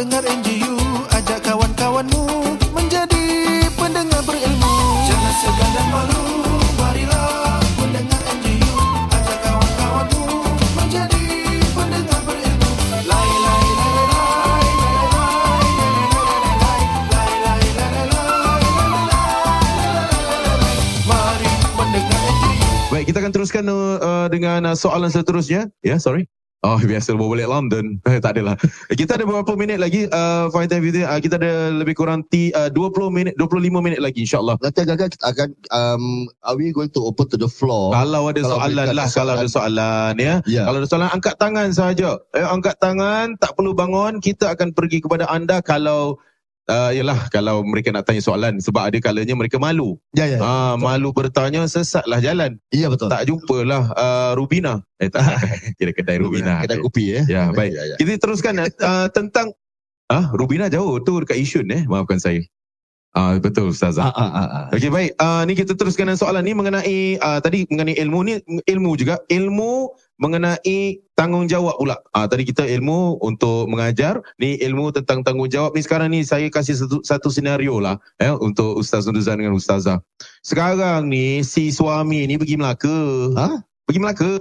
pendengar NGU Ajak kawan-kawanmu menjadi pendengar berilmu Jangan segan dan malu kita akan teruskan uh, dengan uh, soalan seterusnya ya yeah, sorry Oh, biasa bawa balik London. Eh, tak adalah. Kita ada beberapa minit lagi. Uh, Fine Time Video. Uh, kita ada lebih kurang ti, uh, 20 minit, 25 minit lagi insyaAllah. Nanti agak-agak kita akan um, are we going to open to the floor? Kalau ada Kalau soalan lah, ada kalau ada soalan ya. Ya. Kalau ada soalan, angkat tangan sahaja. Eh, angkat tangan, tak perlu bangun. Kita akan pergi kepada anda kalau Uh, yalah kalau mereka nak tanya soalan sebab ada kalanya mereka malu. Ya, ya. Ah, malu bertanya sesatlah jalan. Iya betul. Tak jumpalah uh, Rubina. Eh tak. Kira kedai Rubina. Kedai kopi ya. Ya, baik. Ya, ya. Kita teruskan uh, tentang ah Rubina jauh tu dekat Yishun eh. Maafkan saya. Ah betul Ustazah. Ah, ah, ah, ah. Okey baik. Uh, ni kita teruskan dengan soalan ni mengenai uh, tadi mengenai ilmu ni ilmu juga ilmu mengenai tanggungjawab pula. Ah uh, tadi kita ilmu untuk mengajar, ni ilmu tentang tanggungjawab ni sekarang ni saya kasih satu satu senario lah eh untuk Ustaz Nurduzan dengan Ustazah. Sekarang ni si suami ni pergi Melaka. Ha? Pergi Melaka.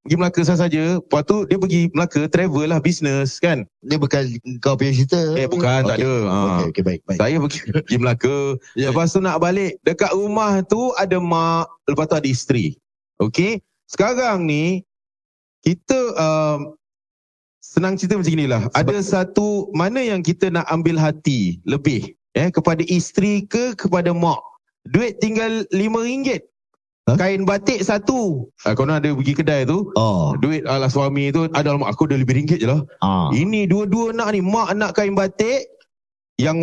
Pergi Melaka sahaja. Lepas tu dia pergi Melaka travel lah business kan. Dia bukan kau punya cerita. Eh bukan tak Okey. ada. Ha. Okey, okey baik, baik. Saya pergi, pergi Melaka. Ya. Lepas tu nak balik. Dekat rumah tu ada mak. Lepas tu ada isteri. Okey. Sekarang ni, kita um, senang cerita macam inilah. Ada satu, mana yang kita nak ambil hati lebih? Eh, kepada isteri ke kepada mak? Duit tinggal RM5. Ha? Kain batik satu. Ah, kau nak ada pergi kedai tu. Oh. Duit ala suami tu ada alamak aku dah lebih ringgit je lah. Ah. Ini dua-dua nak ni mak nak kain batik yang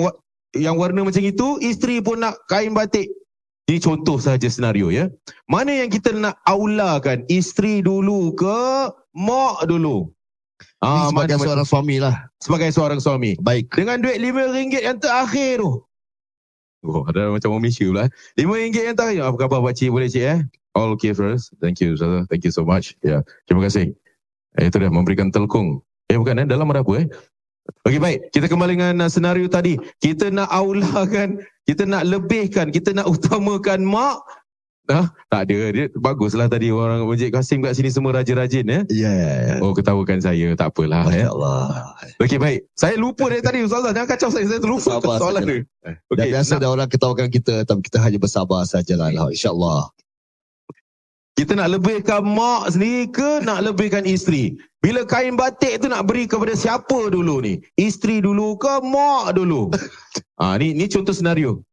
yang warna macam itu, isteri pun nak kain batik. Ini contoh saja senario ya. Mana yang kita nak aulakan? Isteri dulu ke mak dulu? Ah, sebagai mana- seorang suami lah. sebagai seorang suami. Baik. Dengan duit RM5 yang terakhir tu. Oh, ada macam orang Malaysia pula. eh. RM5 yang terakhir. Apa khabar pakcik? Boleh cik eh? All okay first. Thank you, Ustazah. Thank you so much. Ya, yeah. terima kasih. Eh, itu dah memberikan telkung. Eh, bukan eh? Dalam ada apa eh? Okey, baik. Kita kembali dengan uh, senario tadi. Kita nak aulakan, kita nak lebihkan, kita nak utamakan mak. Ah, tak ada. Dia baguslah tadi orang Encik Kasim kat sini semua rajin-rajin ya. Ya, ya, ya. Oh, ketawakan saya. Tak apalah. Masya Ya. Allah. Okey baik. Saya lupa dari tadi Ustazah. Jangan kacau saya. Saya terlupa Sabar soalan saja. dia. Dan Okey. biasa nak- ada orang ketawakan kita tapi kita hanya bersabar sajalah insyaAllah. Kita nak lebihkan mak sendiri ke nak lebihkan isteri? Bila kain batik tu nak beri kepada siapa dulu ni? Isteri dulu ke mak dulu? ah ni ni contoh senario.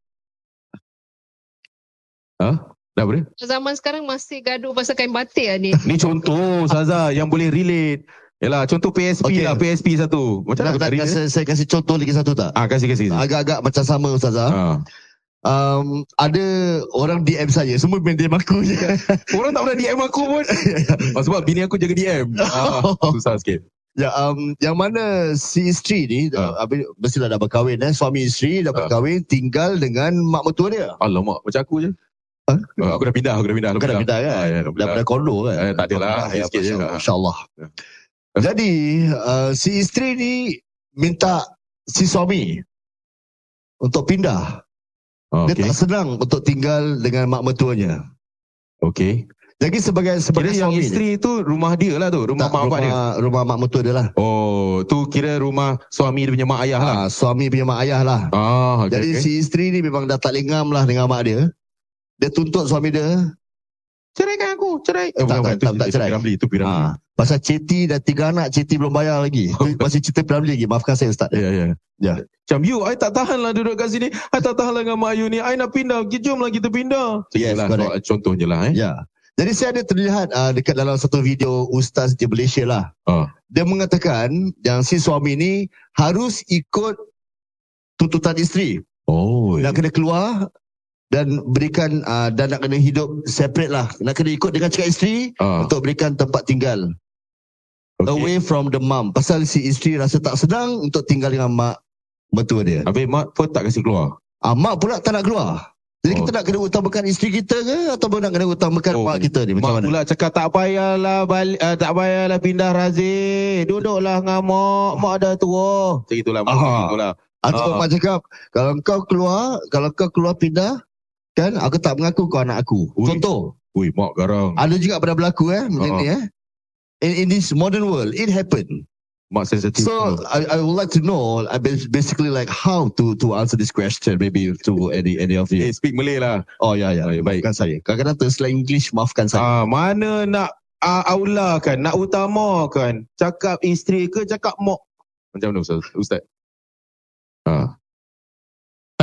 Ha? Dah boleh? Zaman sekarang masih gaduh pasal kain batik lah ni. Ni contoh Saza yang boleh relate. Yalah contoh PSP Okey. lah PSP satu. Macam Nak, mana nak, tadi? saya, saya kasih contoh lagi satu tak? Ah kasih kasih. kasih. Agak-agak macam sama Ustazah. Ah. Um, ada orang DM saya, semua main DM aku je. Orang tak pernah DM aku pun. oh, sebab bini aku jaga DM. Ah, susah sikit. Ya, um, yang mana si isteri ni, Ah. uh. habis, mestilah dah berkahwin eh. Suami isteri dah Ah. berkahwin, tinggal dengan mak mertua dia. Alamak, macam aku je. Ha? Oh, aku dah pindah, aku dah pindah. Bukan dah pindah kan? Ah, ya, dah Dah pindah. pada kondo kan? Eh, tak adalah, Ya, sikit je. Masya- Ah. Masya Allah. Ya. Jadi, uh, si isteri ni minta si suami untuk pindah. Oh, Dia okay. tak senang untuk tinggal dengan mak mertuanya. okay. Jadi sebagai Kira sebagai yang suami ni, isteri tu rumah dia lah tu, rumah tak, mak bapak dia. rumah, rumah mak mertua dia lah. Oh, tu kira rumah suami dia punya mak ayah lah. Ah, suami punya mak ayah lah. Ah, okay, Jadi okay. si isteri ni memang dah tak lengam lah dengan mak dia. Dia tuntut suami dia. Ceraikan aku, cerai. Tak, tak, tak, tak cerai. Piramli, tu piramli. Ha, pasal Ceti dah tiga anak, Ceti belum bayar lagi. Masih cerita Piramli lagi. Maafkan saya Ustaz. Ya, ya. Ya. Macam you, I tak tahan lah duduk kat sini. I tak tahan lah dengan mak you ni. I nak pindah. Jomlah kita pindah. Yes, Itulah correct. soal- contoh je lah. Eh. Ya. Jadi saya ada terlihat uh, dekat dalam satu video Ustaz di Malaysia lah. Ah. Dia mengatakan yang si suami ni harus ikut tuntutan isteri. Oh, Nak kena keluar dan berikan uh, dan nak kena hidup separate lah. Nak kena ikut dengan cakap isteri ah, untuk berikan tempat tinggal. okay. away from the mum. Pasal si isteri rasa tak sedang untuk tinggal dengan mak mertua dia. Habis mak pun tak kasi keluar. Ah, mak pula tak nak keluar. Jadi Oh. kita nak kena utamakan isteri kita ke ataupun nak kena utamakan Oh, mak kita ni macam Mak mana? pula cakap tak payahlah balik, uh, tak payahlah pindah Razif. Duduklah dengan mak. Mak dah tua. Macam itulah. Mak Aha. macam itulah. Atau Ah. mak cakap kalau kau keluar, kalau kau keluar pindah kan aku tak mengaku kau anak aku. Ui. Contoh, Ui, mak garang. ada juga pernah berlaku eh macam Ah. ni eh. In, in this modern world, it happened. Mak sensitif. So I, I would like to know, I bas- basically like how to to answer this question, maybe to any any of you. eh, speak Malay lah. Oh ya ya, Baik, baik. maafkan saya. Kadang-kadang terselang English, maafkan saya. Ah, mana nak uh, aula kan, nak utamakan. Cakap isteri ke cakap mak. Macam mana Ustaz? Ustaz? Ah.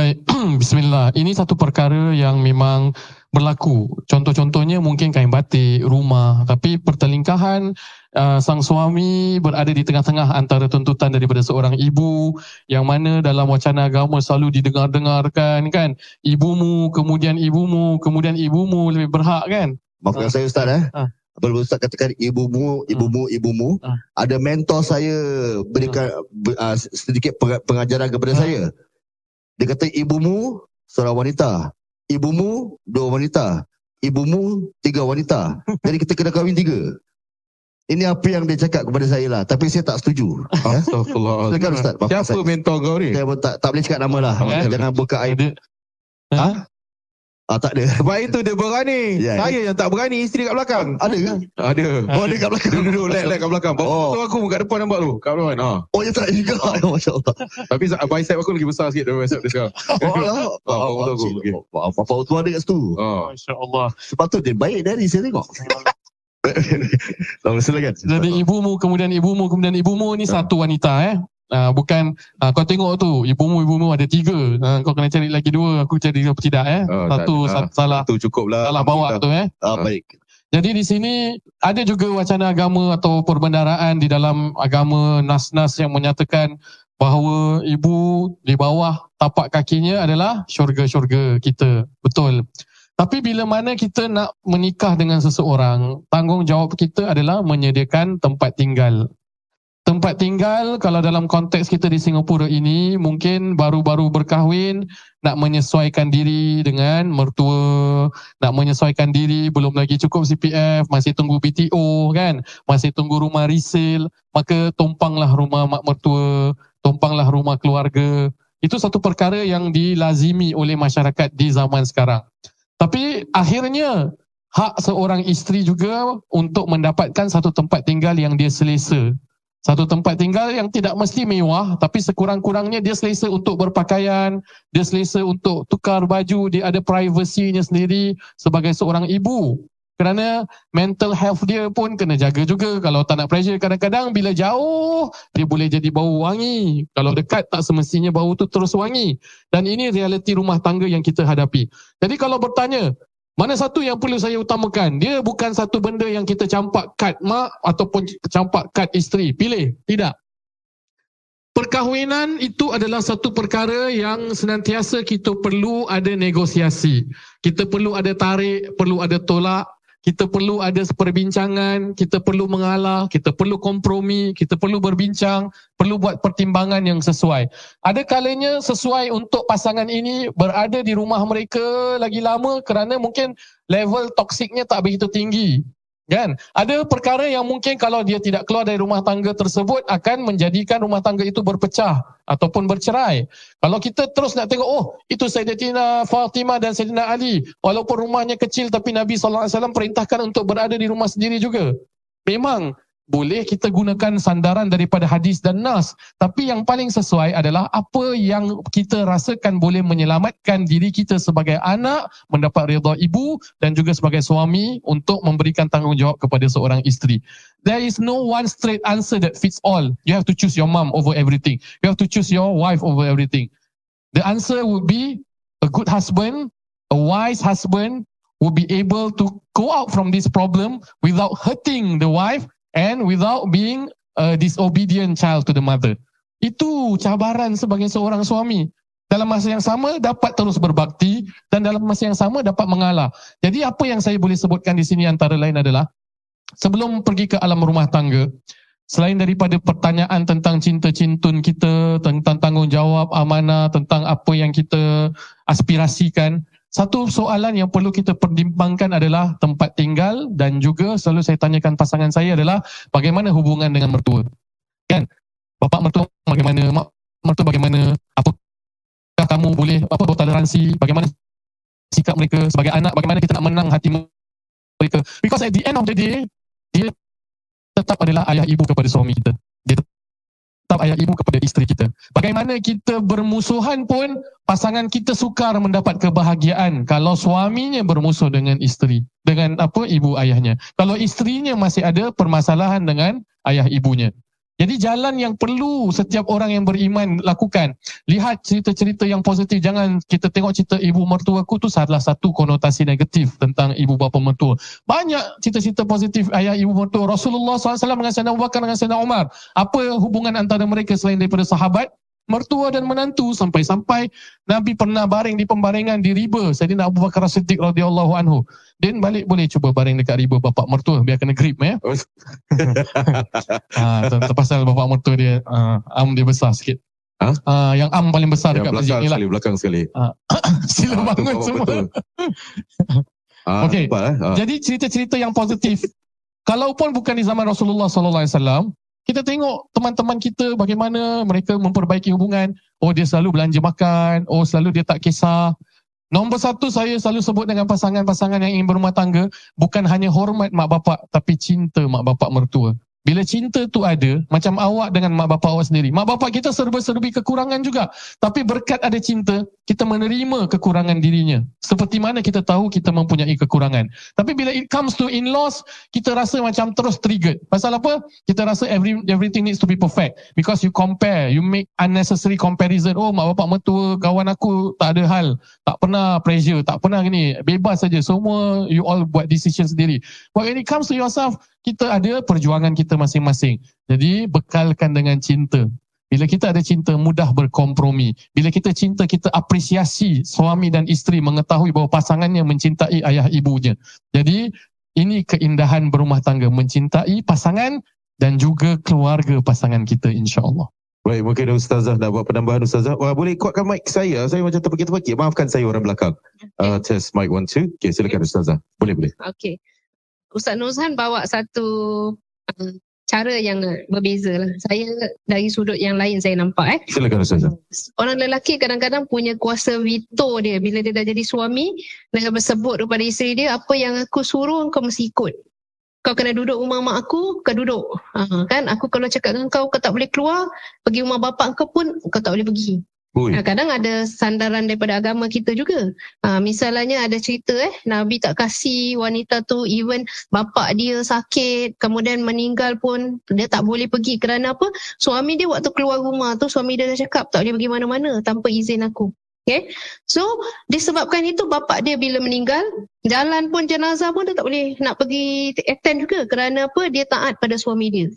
Baik, bismillah. Ini satu perkara yang memang berlaku. Contoh-contohnya mungkin kain batik, rumah. Tapi pertelingkahan uh, sang suami berada di tengah-tengah antara tuntutan daripada seorang ibu yang mana dalam wacana agama selalu didengar-dengarkan kan. Ibumu, kemudian ibumu, kemudian ibumu lebih berhak kan. Maafkan Ah. saya Ustaz eh. Ah. Apabila Ustaz katakan ibumu, ibumu, ibumu, Ah. ada mentor saya berikan ber- ah, sedikit peng- pengajaran kepada saya. Dia kata ibumu seorang wanita, ibumu dua wanita, ibumu tiga wanita. Jadi kita kena kahwin tiga. Ini apa yang dia cakap kepada saya lah. Tapi saya tak setuju. Eh? Astagfirullah. Silakan Ustaz. Siapa saya. mentor kau ni? Saya tak, tak boleh cakap nama lah. Jangan buka aib. Ada, Ah, tak ada. Sebab itu dia berani. Ya. Saya yang tak berani, isteri kat belakang. Ada ke? Ada. Oh, ada kat belakang. Dia duduk lek-lek kat belakang. Bawa Oh. aku kat depan nampak tu. Kat depan. Ha. Oh, ya tak juga. Masya Allah. Tapi bicep aku lagi besar sikit daripada bicep dia sekarang. Oh, lah. Ah, foto aku. Okey. Apa tua ada kat situ. Ha. Masya Allah. Sepatut dia baik dari saya tengok. Lalu silakan. Jadi ibumu, kemudian ibumu, kemudian ibumu ni satu wanita eh. Uh, bukan uh, kau tengok tu ibumu ibumu ada tiga uh, kau kena cari lagi dua aku cari apa tidak eh tak satu ada. sa- salah Tu cukup lah. salah bawa tu eh Ah, baik. jadi di sini ada juga wacana agama atau perbendaraan di dalam agama nas-nas yang menyatakan bahawa ibu di bawah tapak kakinya adalah syurga-syurga kita. Betul. Tapi bila mana kita nak menikah dengan seseorang, tanggungjawab kita adalah menyediakan tempat tinggal. Tempat tinggal kalau dalam konteks kita di Singapura ini mungkin baru-baru berkahwin nak menyesuaikan diri dengan mertua, nak menyesuaikan diri belum lagi cukup CPF, masih tunggu BTO kan, masih tunggu rumah resale, maka tumpanglah rumah mak mertua, tumpanglah rumah keluarga. Itu satu perkara yang dilazimi oleh masyarakat di zaman sekarang. Tapi akhirnya hak seorang isteri juga untuk mendapatkan satu tempat tinggal yang dia selesa. Satu tempat tinggal yang tidak mesti mewah tapi sekurang-kurangnya dia selesa untuk berpakaian, dia selesa untuk tukar baju, dia ada privasinya sendiri sebagai seorang ibu. Kerana mental health dia pun kena jaga juga. Kalau tak nak pressure kadang-kadang bila jauh dia boleh jadi bau wangi. Kalau dekat tak semestinya bau tu terus wangi. Dan ini realiti rumah tangga yang kita hadapi. Jadi kalau bertanya, mana satu yang perlu saya utamakan? Dia bukan satu benda yang kita campak kad mak ataupun campak kad isteri. Pilih. Tidak. Perkahwinan itu adalah satu perkara yang senantiasa kita perlu ada negosiasi. Kita perlu ada tarik, perlu ada tolak, kita perlu ada perbincangan, kita perlu mengalah, kita perlu kompromi, kita perlu berbincang, perlu buat pertimbangan yang sesuai. Ada kalanya sesuai untuk pasangan ini berada di rumah mereka lagi lama kerana mungkin level toksiknya tak begitu tinggi. Kan? Ada perkara yang mungkin kalau dia tidak keluar dari rumah tangga tersebut akan menjadikan rumah tangga itu berpecah ataupun bercerai. Kalau kita terus nak tengok, oh itu Sayyidatina Fatimah dan Sayyidina Ali. Walaupun rumahnya kecil tapi Nabi SAW perintahkan untuk berada di rumah sendiri juga. Memang boleh kita gunakan sandaran daripada hadis dan nas. Tapi yang paling sesuai adalah apa yang kita rasakan boleh menyelamatkan diri kita sebagai anak, mendapat redha ibu dan juga sebagai suami untuk memberikan tanggungjawab kepada seorang isteri. There is no one straight answer that fits all. You have to choose your mom over everything. You have to choose your wife over everything. The answer would be a good husband, a wise husband will be able to go out from this problem without hurting the wife and without being a disobedient child to the mother. Itu cabaran sebagai seorang suami. Dalam masa yang sama dapat terus berbakti dan dalam masa yang sama dapat mengalah. Jadi apa yang saya boleh sebutkan di sini antara lain adalah sebelum pergi ke alam rumah tangga, selain daripada pertanyaan tentang cinta cintun kita, tentang tanggungjawab, amanah, tentang apa yang kita aspirasikan, satu soalan yang perlu kita pertimbangkan adalah tempat tinggal dan juga selalu saya tanyakan pasangan saya adalah bagaimana hubungan dengan mertua. Kan? Bapak mertua bagaimana? Mak mertua bagaimana? Apakah kamu boleh apa bertoleransi? Bagaimana sikap mereka sebagai anak? Bagaimana kita nak menang hati mereka? Because at the end of the day, dia tetap adalah ayah ibu kepada suami kita. Tetap ayah ibu kepada isteri kita. Bagaimana kita bermusuhan pun pasangan kita sukar mendapat kebahagiaan kalau suaminya bermusuh dengan isteri dengan apa ibu ayahnya. Kalau isterinya masih ada permasalahan dengan ayah ibunya. Jadi jalan yang perlu setiap orang yang beriman lakukan. Lihat cerita-cerita yang positif. Jangan kita tengok cerita ibu mertua aku tu salah satu konotasi negatif tentang ibu bapa mertua. Banyak cerita-cerita positif ayah ibu mertua. Rasulullah SAW dengan Sayyidina Abu Bakar dengan Sayyidina Umar. Apa hubungan antara mereka selain daripada sahabat? Mertua dan menantu sampai-sampai Nabi pernah baring di pembaringan di riba Sayyidina Abu Bakar Siddiq radhiyallahu anhu. Din balik boleh cuba baring dekat riba bapak mertua biar kena grip ya. ha, terpasal bapak mertua dia uh, am dia besar sikit. Ha? Uh, yang am paling besar Yang dekat masjid belakang ni lah. sekali, belakang sekali. Sila Ah, tu bangun semua. betul. Ah, Okey. nampak, eh? Ah. Jadi cerita-cerita yang positif. Kalaupun bukan di zaman Rasulullah sallallahu alaihi wasallam, kita tengok teman-teman kita bagaimana mereka memperbaiki hubungan. Oh dia selalu belanja makan, oh selalu dia tak kisah. Nombor satu saya selalu sebut dengan pasangan-pasangan yang ingin berumah tangga, bukan hanya hormat mak bapak tapi cinta mak bapak mertua. Bila cinta tu ada, macam awak dengan mak bapak awak sendiri. Mak bapak kita serba-serbi kekurangan juga. Tapi berkat ada cinta, kita menerima kekurangan dirinya. Seperti mana kita tahu kita mempunyai kekurangan. Tapi bila it comes to in-laws, kita rasa macam terus triggered. Pasal apa? Kita rasa every, everything needs to be perfect. Because you compare, you make unnecessary comparison. Oh, mak bapak mertua, kawan aku tak ada hal. Tak pernah pressure, tak pernah gini. Bebas saja. Semua you all buat decision sendiri. But when it comes to yourself, kita ada perjuangan kita masing-masing. Jadi bekalkan dengan cinta. Bila kita ada cinta, mudah berkompromi. Bila kita cinta, kita apresiasi suami dan isteri mengetahui bahawa pasangannya mencintai ayah ibunya. Jadi ini keindahan berumah tangga, mencintai pasangan dan juga keluarga pasangan kita insya-Allah. Baik, mungkin Ustazah nak buat penambahan Ustazah. Wah, boleh kuatkan mic saya. Saya macam terpekik-terpekik. Maafkan saya orang belakang. Uh, test mic one, two. Okay, silakan Ustazah. Boleh, boleh. Okey. Ustaz Nuzhan bawa satu uh, cara yang berbeza lah. Saya dari sudut yang lain saya nampak eh. Silakan Ustazah. Orang lelaki kadang-kadang punya kuasa veto dia bila dia dah jadi suami dengan bersebut kepada isteri dia apa yang aku suruh kau mesti ikut. Kau kena duduk rumah mak aku, kau duduk. Ha, kan aku kalau cakap dengan kau kau tak boleh keluar, pergi rumah bapak kau pun kau tak boleh pergi. Ui, Ha, kadang ada sandaran daripada agama kita juga. Ha, misalnya ada cerita eh, Nabi tak kasih wanita tu even bapak dia sakit, kemudian meninggal pun dia tak boleh pergi kerana apa? Suami dia waktu keluar rumah tu suami dia dah cakap tak boleh pergi mana-mana tanpa izin aku. Okay. So disebabkan itu bapak dia bila meninggal, jalan pun jenazah pun dia tak boleh nak pergi attend juga kerana apa? Dia taat pada suami dia.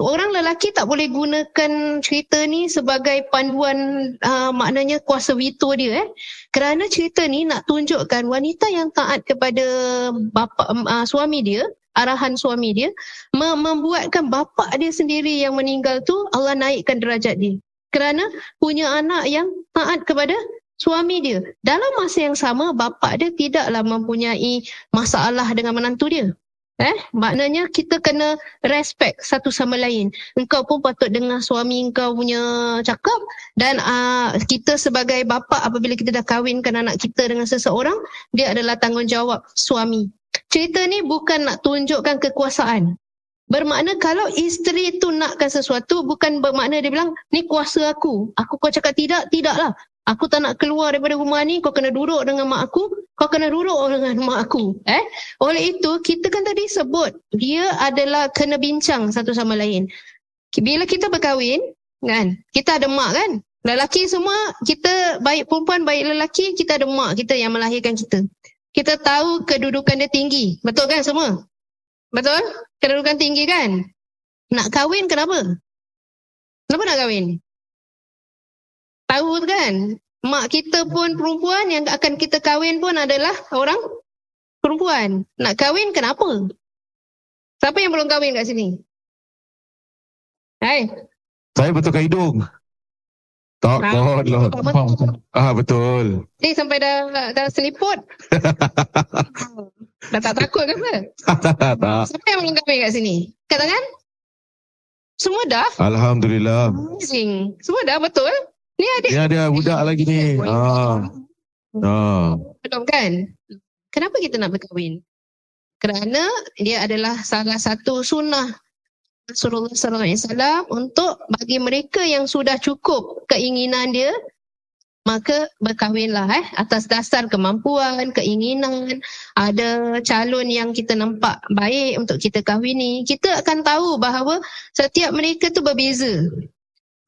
Orang lelaki tak boleh gunakan cerita ni sebagai panduan uh, maknanya kuasa veto dia eh. Kerana cerita ni nak tunjukkan wanita yang taat kepada bapa uh, suami dia, arahan suami dia, mem- membuatkan bapa dia sendiri yang meninggal tu Allah naikkan derajat dia. Kerana punya anak yang taat kepada suami dia. Dalam masa yang sama bapa dia tidaklah mempunyai masalah dengan menantu dia. Eh, maknanya kita kena respect satu sama lain. Engkau pun patut dengar suami engkau punya cakap dan uh, kita sebagai bapa apabila kita dah kahwinkan anak kita dengan seseorang, dia adalah tanggungjawab suami. Cerita ni bukan nak tunjukkan kekuasaan. Bermakna kalau isteri tu nakkan sesuatu bukan bermakna dia bilang ni kuasa aku. Aku kau cakap tidak, tidaklah. Aku tak nak keluar daripada rumah ni, kau kena duduk dengan mak aku, kau kena duduk dengan mak aku. Eh? Oleh itu, kita kan tadi sebut, dia adalah kena bincang satu sama lain. Bila kita berkahwin, kan, kita ada mak kan? Lelaki semua, kita baik perempuan, baik lelaki, kita ada mak kita yang melahirkan kita. Kita tahu kedudukan dia tinggi. Betul kan semua? Betul? Kedudukan tinggi kan? Nak kahwin kenapa? Kenapa nak kahwin? Tahu kan? Mak kita pun perempuan yang akan kita kahwin pun adalah orang perempuan. Nak kahwin kenapa? Siapa yang belum kahwin kat sini? Hai, saya betulkan hidung. Lah. Faham, betul. Ah betul. Ni sampai dah dah seliput. dah tak takut ke apa? tak tak tak. Siapa yang belum kahwin kat sini? Katakan. Semua dah? Alhamdulillah. Amazing. Semua dah betul? Ni adik Ni ada budak lagi ni. Ah. Ah. belum kan? Kenapa kita nak berkahwin? Kerana dia adalah salah satu sunnah Rasulullah SAW untuk bagi mereka yang sudah cukup keinginan dia maka berkahwinlah eh atas dasar kemampuan, keinginan, ada calon yang kita nampak baik untuk kita kahwini. Kita akan tahu bahawa setiap mereka tu berbeza.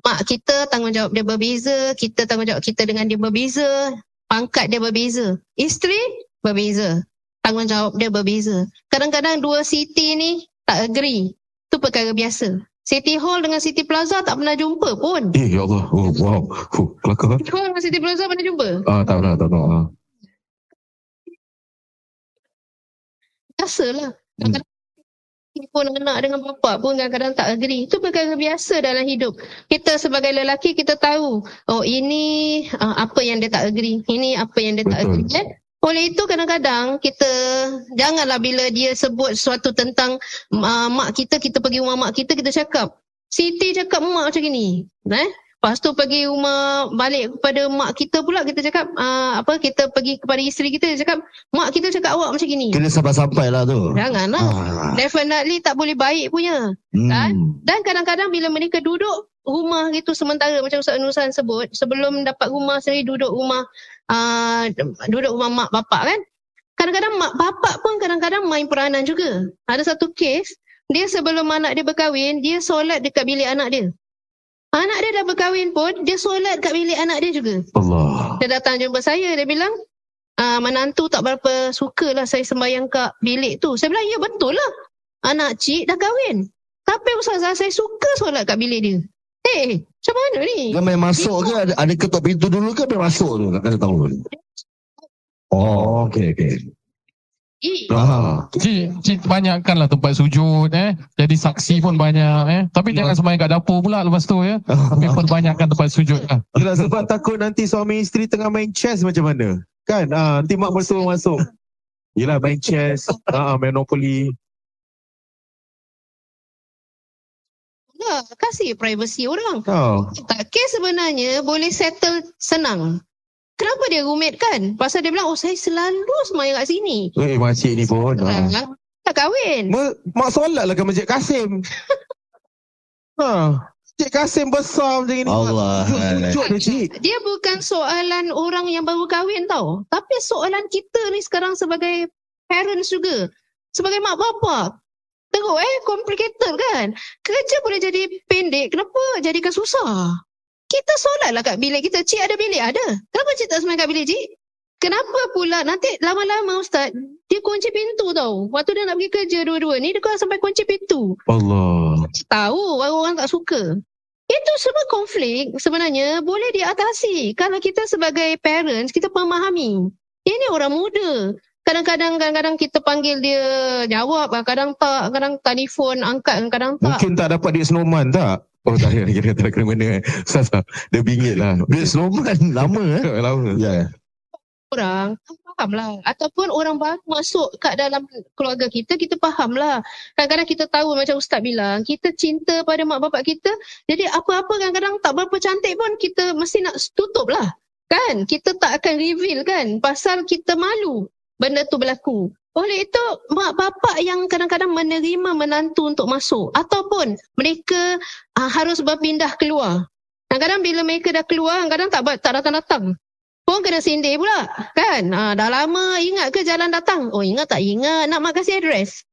Mak kita tanggungjawab dia berbeza, kita tanggungjawab kita dengan dia berbeza, pangkat dia berbeza. Isteri berbeza, tanggungjawab dia berbeza. Kadang-kadang dua city ni tak agree. Tu perkara biasa. City Hall dengan City Plaza tak pernah jumpa pun. Eh ya Allah. Oh, wow. Huh, kelakar. City Hall dengan City Plaza pernah jumpa? Ah tak pernah tak tahu. Ah. Biasalah. Kadang-kadang pun anak dengan bapa pun kadang-kadang tak agree. Itu perkara biasa dalam hidup. Kita sebagai lelaki kita tahu, oh ini uh, apa yang dia tak agree. Ini apa yang dia tak Betul. agree. Kan? Oleh itu kadang-kadang kita janganlah bila dia sebut sesuatu tentang uh, mak kita, kita pergi rumah mak kita, kita cakap, Siti cakap mak macam ni. Eh? Lepas tu pergi rumah balik kepada mak kita pula kita cakap uh, apa kita pergi kepada isteri kita dia cakap mak kita cakap awak macam ni. Kena sampai-sampai lah tu. Janganlah. Ah. Definitely tak boleh baik punya. kan? Hmm. Dan kadang-kadang bila mereka duduk rumah gitu sementara macam Ustaz Nusan sebut, sebelum dapat rumah sendiri duduk rumah uh, duduk rumah mak bapak kan. Kadang-kadang mak bapak pun kadang-kadang main peranan juga. Ada satu kes, dia sebelum anak dia berkahwin, dia solat dekat bilik anak dia. Anak dia dah berkahwin pun, dia solat kat bilik anak dia juga. Allah. Dia datang jumpa saya, dia bilang, ah, menantu tak berapa suka lah saya sembahyang kat bilik tu. Saya bilang, ya betul lah. Anak cik dah kahwin. Tapi Ustazah, saya suka solat kat bilik dia. Eh, macam mana ni? Dia main masuk ke ada, ada ketuk pintu dulu ke main masuk tu nak tahu. Oh, okey okey. Ah. Cik, cik banyakkanlah tempat sujud eh. Jadi saksi pun banyak eh. Tapi jangan sembahyang kat dapur pula lepas tu ya. Tapi perbanyakkan tempat sujud lah. Yelah, sebab takut nanti suami isteri tengah main chess macam mana. Kan? Ah, nanti mak mertua masuk. Yelah main chess, ah, Monopoly. lah, kasih privacy orang. Oh. Tak, kes sebenarnya boleh settle senang. Kenapa dia rumit kan? Pasal dia bilang, oh saya selalu sembahyang kat sini. Eh, makcik ni pun. Ah, tak kahwin. Ma- Mak solat lah ke Masjid Kasim. ha. Masjid Kasim besar macam ni. Allah. Tunjuk dia cik. Dia bukan soalan orang yang baru kahwin tau. Tapi soalan kita ni sekarang sebagai parents juga. Sebagai mak bapak. Teruk eh, complicated kan. Kerja boleh jadi pendek, kenapa jadikan susah? Kita solat lah kat bilik kita. Cik ada bilik? Ada. Kenapa cik tak semayang kat bilik cik? Kenapa pula nanti lama-lama Ustaz, dia kunci pintu tau. Waktu dia nak pergi kerja dua-dua ni, dia kau sampai kunci pintu Allah. tahu orang-orang tak suka. Itu semua konflik sebenarnya boleh diatasi kalau kita sebagai parents kita memahami. Ini orang muda. Kadang-kadang kadang-kadang kita panggil dia jawab, kadang tak, kadang telefon angkat, kadang tak. Mungkin tak dapat duit snowman tak? Oh tak ada, kira tak kena mana. Ustaz, dia bingit lah. Dia snowman lama eh. Lama. Ya. orang faham lah ataupun orang baru masuk kat dalam keluarga kita kita faham lah kadang-kadang kita tahu macam ustaz bilang kita cinta pada mak bapak kita jadi apa-apa kadang-kadang tak berapa cantik pun kita mesti nak tutup lah kan kita tak akan reveal kan pasal kita malu benda tu berlaku oleh itu mak bapak yang kadang-kadang menerima menantu untuk masuk. Ataupun mereka uh, harus berpindah keluar. Kadang-kadang bila mereka dah keluar kadang-kadang tak tak datang-datang. Pun kena sindir pula kan? Ha, dah lama ingat ke jalan datang? Oh ingat tak? Ingat. Nak mak kasih address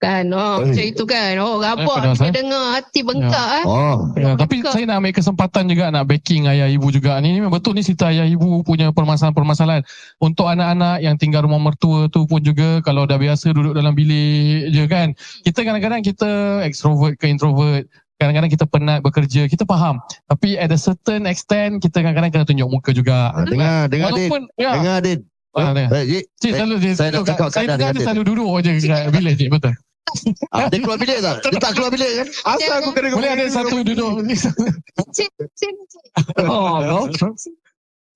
kan oh Eh. macam itu kan oh rabak kita eh? dengar hati bengkak eh Oh. Ya, tapi Kau- saya nak ambil kesempatan juga nak backing ayah ibu juga. Ni, ni memang betul ni cerita ayah ibu punya permasalahan-permasalahan. Untuk anak-anak yang tinggal rumah mertua tu pun juga kalau dah biasa duduk dalam bilik je kan. Kita kadang-kadang kita extrovert ke introvert. Kadang-kadang kita penat bekerja, kita faham. Tapi at a certain extent, kita kadang-kadang kena tunjuk muka juga. Ah, Dengar, dengar Din. Walaupun, ya. Dengar Din. Ah, dengar. Eh, Cik, Cik saya- selalu saya nak duduk kat- cakap saya dengar selalu duduk je kat bilik cik betul. Ah, dia keluar bilik tak? Dia tak keluar bilik kan? Asal aku kena Boleh ada satu duduk. Cik, cik, cik. Oh,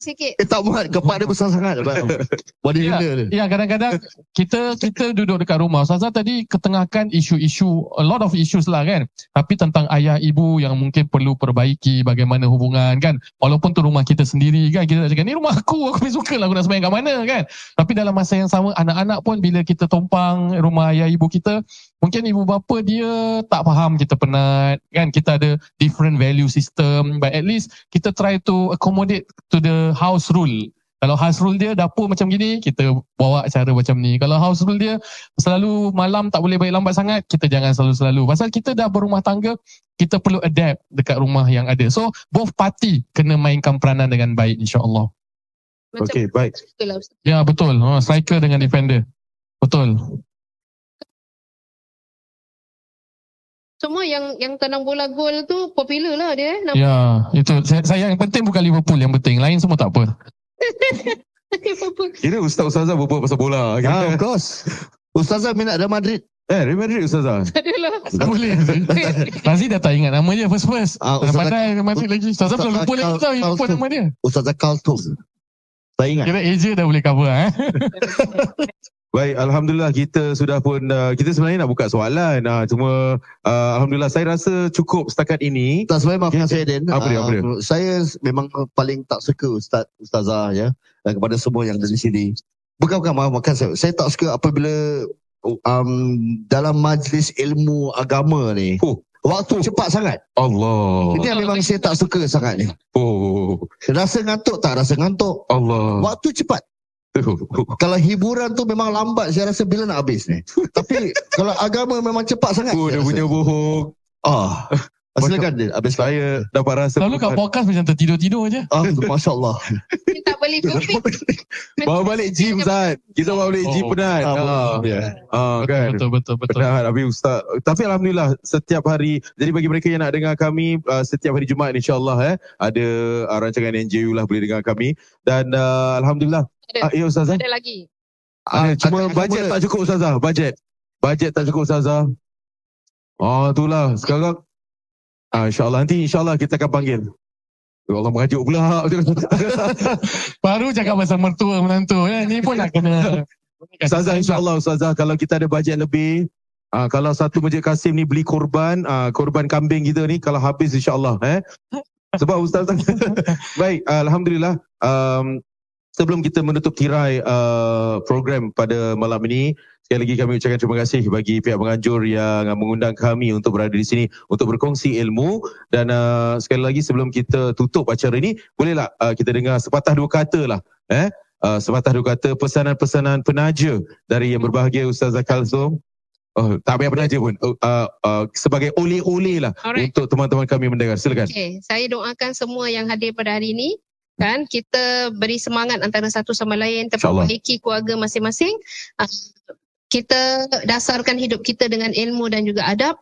Sikit. Eh tak muat, kepak dia besar sangat. Body Ya. dia. Ya kadang-kadang kita kita duduk dekat rumah. Ustazah tadi ketengahkan isu-isu a lot of issues lah kan. Tapi tentang ayah ibu yang mungkin perlu perbaiki bagaimana hubungan kan. Walaupun tu rumah kita sendiri kan kita tak cakap ni rumah aku aku suka lah aku nak sembahyang kat mana kan. Tapi dalam masa yang sama anak-anak pun bila kita tumpang rumah ayah ibu kita mungkin ibu bapa dia tak faham kita penat kan kita ada different value system but at least kita try to accommodate to the house rule kalau house rule dia dapur macam gini, kita bawa cara macam ni. Kalau house rule dia selalu malam tak boleh balik lambat sangat, kita jangan selalu-selalu. Pasal kita dah berumah tangga, kita perlu adapt dekat rumah yang ada. So, both party kena mainkan peranan dengan baik insyaAllah. Okay, baik. Ya, betul. Ha, striker dengan defender. Betul. Semua yang yang tanam bola gol tu popular lah dia. eh. Nampak Ya, itu. Saya, saya yang penting bukan Liverpool yang penting. Lain semua tak apa. Kira Ustaz Ustazah berbual pasal bola. Ah, of course. Ustazah minat Real Madrid. Eh, Real Madrid Ustazah. Adalah. Tak boleh. Razi dah tak ingat nama dia first-first. Ah, Ustazah, pandai masuk lagi. Ustazah belum lupa lagi tau lupa nama dia. Ustazah Carlton. Saya ingat. Kira Asia dah boleh cover eh. Baik, Alhamdulillah kita sudah pun, uh, kita sebenarnya nak buka soalan. Uh, cuma, uh, Alhamdulillah saya rasa cukup setakat ini. Tak sebenarnya maafkan saya Den. Apa dia, apa dia? Ah, Saya memang paling tak suka Ustaz Ustazah ya dan kepada semua yang ada di sini. Bukan bukan maaf maafkan saya. Saya tak suka apabila um, dalam majlis ilmu agama ni Oh. waktu cepat sangat. Allah. Ini yang memang saya tak suka sangat ni. Oh, Rasa ngantuk tak rasa ngantuk. Allah. Waktu cepat. Kalau hiburan tu memang lambat saya rasa bila nak habis ni. Tapi kalau agama memang cepat sangat. Oh, dia rasa. punya bohong. Ah. Silakan Din, habis Saya dapat rasa Selalu kat podcast macam tertidur-tidur je. Ah, masya-Allah. Dia tak boleh topik. bawa balik gym Zat. Kita bawa balik gym Oh. penat. Ah, Ya. ah, kan. Betul betul betul. Penat tapi ustaz. Tapi alhamdulillah setiap hari. Jadi bagi mereka yang nak dengar kami uh, setiap hari Jumaat insya-Allah eh ada uh, rancangan NJU lah boleh dengar kami dan uh, alhamdulillah. Ah, Ada. ya ustazah. Ada lagi. Ah, cuma bajet tak cukup ustazah, bajet. Bajet tak cukup ustazah. Oh, itulah. Sekarang ah, insya-Allah nanti insya-Allah kita akan panggil. Ya Allah merajuk pula. Baru cakap pasal mertua menantu ya. Ni pun nak kena Ustazah insya-Allah ustazah kalau kita ada bajet lebih Ah, kalau satu Masjid Kasim ni beli korban, ah, korban kambing kita ni kalau habis insya-Allah eh. Sebab ustaz Baik, ah, alhamdulillah. Um, sebelum kita menutup tirai uh, program pada malam ini, sekali lagi kami ucapkan terima kasih bagi pihak penganjur yang mengundang kami untuk berada di sini untuk berkongsi ilmu dan uh, sekali lagi sebelum kita tutup acara ini, bolehlah uh, kita dengar sepatah dua kata lah eh uh, sepatah dua kata pesanan-pesanan penaja dari yang berbahagia Ustazah Kalsum. Oh, tak payah penaja pun. Uh, uh, uh, sebagai oleh-oleh lah Alright. untuk teman-teman kami mendengar. Silakan. Okay, saya doakan semua yang hadir pada hari ini kan? Kita beri semangat antara satu sama lain InsyaAllah. perbaiki keluarga masing-masing. Ah, kita dasarkan hidup kita dengan ilmu dan juga adab.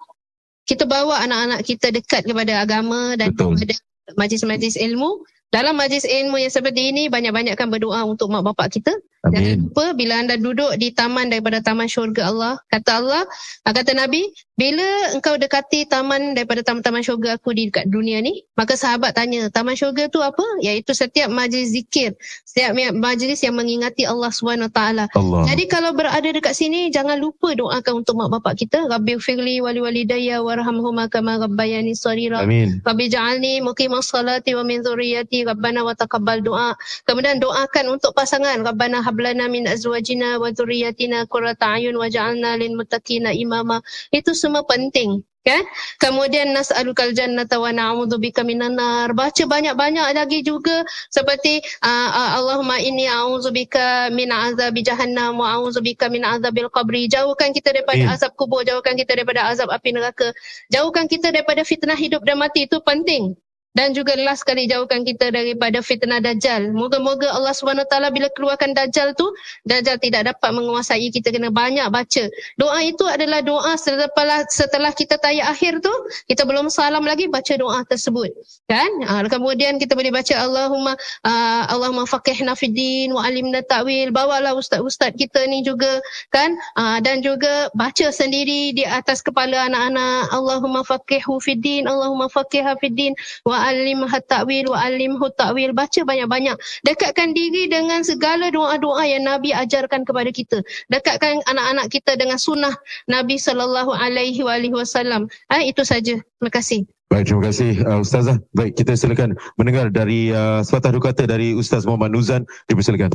Kita bawa anak-anak kita dekat kepada agama dan Betul. kepada majlis-majlis ilmu. Dalam majlis ilmu yang seperti ini banyak-banyakkan berdoa untuk mak bapak kita Jangan Amin. lupa bila anda duduk di taman daripada taman syurga Allah. Kata Allah, ah, kata Nabi, bila engkau dekati taman daripada taman-taman syurga aku di dekat dunia ni, maka sahabat tanya, taman syurga tu apa? Iaitu setiap majlis zikir, setiap majlis yang mengingati Allah SWT. Allah. Jadi kalau berada dekat sini, jangan lupa doakan untuk mak bapak kita. Rabbi firli wali walidayya warhamhuma kama rabbayani sarira. Amin. Rabbi ja'alni muqimas salati wa min dhurriyyati Rabbana wa taqabbal doa. Kemudian doakan untuk pasangan Rabbana hablana min azwajina wa dhurriyyatina qurrata ayun waj'alna lil muttaqina imama. Itu semua penting. Kan? Kemudian nas'alukal jannata wa na'udzubika minan nar. Baca banyak-banyak lagi juga seperti uh, uh, Allahumma inni a'udzubika min azabi jahannam wa a'udzubika min azabil qabri. Jauhkan kita daripada Amin. azab kubur, jauhkan kita daripada azab api neraka. Jauhkan kita daripada fitnah hidup dan mati itu penting. Dan juga last kali jauhkan kita daripada fitnah Dajjal. Moga-moga Allah SWT bila keluarkan Dajjal tu, Dajjal tidak dapat menguasai kita kena banyak baca. Doa itu adalah doa setelah, setelah kita tayat akhir tu, kita belum salam lagi baca doa tersebut. Kan? Ha, kemudian kita boleh baca Allahumma uh, Allahumma faqihna fiddin wa alimna ta'wil. Bawalah ustaz-ustaz kita ni juga kan? Uh, dan juga baca sendiri di atas kepala anak-anak Allahumma faqihu fiddin, Allahumma faqiha fiddin wa alim ta'wil wa alim ta'wil baca banyak-banyak dekatkan diri dengan segala doa-doa yang Nabi ajarkan kepada kita dekatkan anak-anak kita dengan sunnah Nabi sallallahu alaihi wasallam ha, itu saja terima kasih Baik, terima kasih uh, Ustazah. Baik, kita silakan mendengar dari uh, sepatah dua kata dari Ustaz Muhammad Nuzan. Dipersilakan.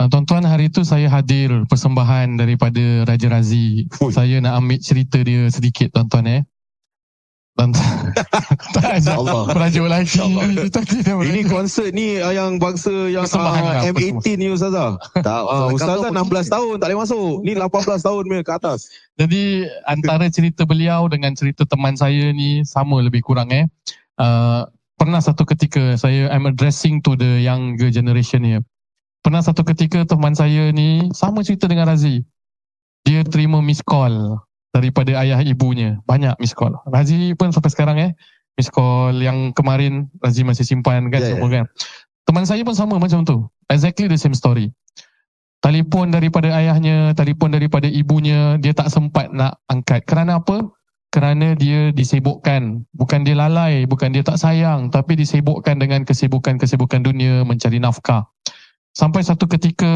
Uh, tuan-tuan, hari itu saya hadir persembahan daripada Raja Razi. Ui. Saya nak ambil cerita dia sedikit, tuan-tuan. Eh. Dan tak Allah. Merajuk lagi. Ini konsert ni uh, yang bangsa yang uh, M18 ni Ustazah. Tak, uh, Ustazah 16 tahun tak boleh masuk. Ni 18 tahun punya ke atas. Jadi antara cerita beliau dengan cerita teman saya ni sama lebih kurang eh. Uh, pernah satu ketika saya I'm addressing to the younger generation ni. Pernah satu ketika teman saya ni sama cerita dengan Razi. Dia terima miss call daripada ayah ibunya. Banyak miss call. Razi pun sampai sekarang eh. Miss call yang kemarin Razi masih simpan kan yeah, semua yeah. kan. Teman saya pun sama macam tu. Exactly the same story. Telefon daripada ayahnya, telefon daripada ibunya, dia tak sempat nak angkat. Kerana apa? Kerana dia disibukkan. Bukan dia lalai, bukan dia tak sayang, tapi disibukkan dengan kesibukan-kesibukan dunia mencari nafkah. Sampai satu ketika,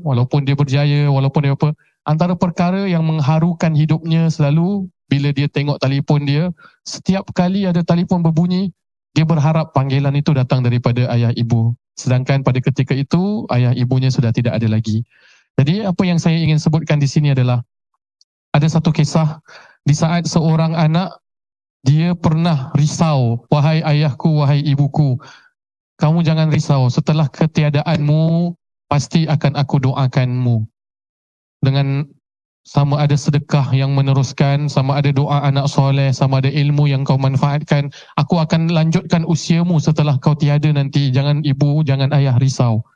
walaupun dia berjaya, walaupun dia apa, antara perkara yang mengharukan hidupnya selalu bila dia tengok telefon dia, setiap kali ada telefon berbunyi, dia berharap panggilan itu datang daripada ayah ibu. Sedangkan pada ketika itu, ayah ibunya sudah tidak ada lagi. Jadi apa yang saya ingin sebutkan di sini adalah, ada satu kisah di saat seorang anak, dia pernah risau, wahai ayahku, wahai ibuku, kamu jangan risau, setelah ketiadaanmu, pasti akan aku doakanmu dengan sama ada sedekah yang meneruskan, sama ada doa anak soleh, sama ada ilmu yang kau manfaatkan. Aku akan lanjutkan usiamu setelah kau tiada nanti. Jangan ibu, jangan ayah risau.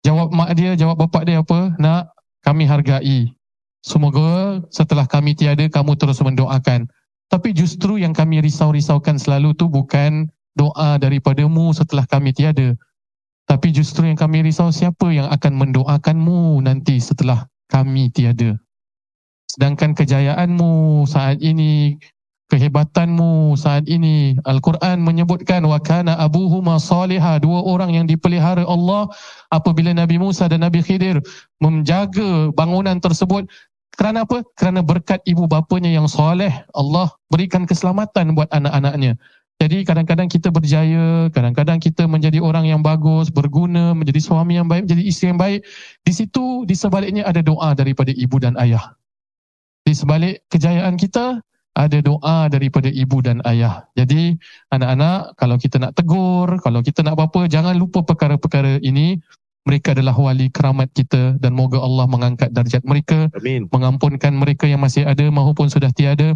Jawab mak dia, jawab bapak dia apa? Nak, kami hargai. Semoga setelah kami tiada, kamu terus mendoakan. Tapi justru yang kami risau-risaukan selalu tu bukan doa daripadamu setelah kami tiada. Tapi justru yang kami risau siapa yang akan mendoakanmu nanti setelah kami tiada. Sedangkan kejayaanmu saat ini, kehebatanmu saat ini, Al-Quran menyebutkan wa kana abuhuma salihah, dua orang yang dipelihara Allah apabila Nabi Musa dan Nabi Khidir menjaga bangunan tersebut kerana apa? Kerana berkat ibu bapanya yang soleh, Allah berikan keselamatan buat anak-anaknya. Jadi kadang-kadang kita berjaya, kadang-kadang kita menjadi orang yang bagus, berguna, menjadi suami yang baik, menjadi isteri yang baik. Di situ, di sebaliknya ada doa daripada ibu dan ayah. Di sebalik kejayaan kita, ada doa daripada ibu dan ayah. Jadi anak-anak, kalau kita nak tegur, kalau kita nak apa-apa, jangan lupa perkara-perkara ini. Mereka adalah wali keramat kita dan moga Allah mengangkat darjat mereka. Amin. Mengampunkan mereka yang masih ada maupun sudah tiada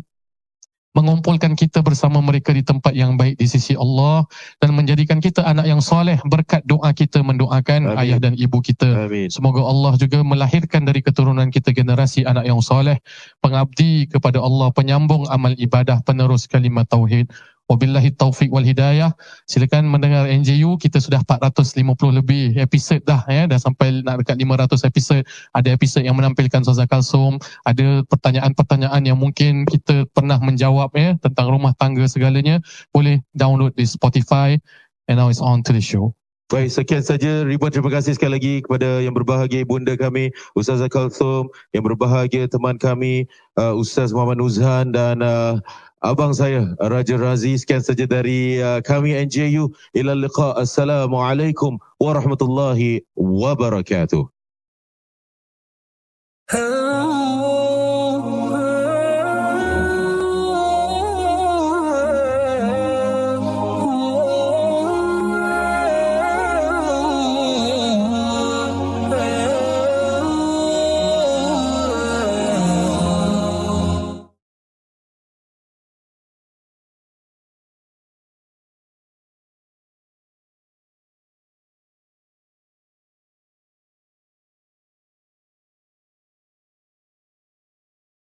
mengumpulkan kita bersama mereka di tempat yang baik di sisi Allah dan menjadikan kita anak yang soleh berkat doa kita mendoakan Amin. ayah dan ibu kita. Amin. Semoga Allah juga melahirkan dari keturunan kita generasi anak yang soleh, pengabdi kepada Allah, penyambung amal ibadah, penerus kalimat tauhid. Wabillahi taufiq wal hidayah. Silakan mendengar NJU. Kita sudah 450 lebih episod dah ya. Dah sampai nak dekat 500 episod. Ada episod yang menampilkan Sazak Kalsum. Ada pertanyaan-pertanyaan yang mungkin kita pernah menjawab ya tentang rumah tangga segalanya. Boleh download di Spotify. And now it's on to the show. Baik, sekian saja. Ribuan terima kasih sekali lagi kepada yang berbahagia bunda kami, Ustaz Kalsum, yang berbahagia teman kami, uh, Ustaz Muhammad Nuzhan dan uh, abang saya Raja Razi sekian saja dari uh, kami NJU ila liqa. Assalamualaikum warahmatullahi wabarakatuh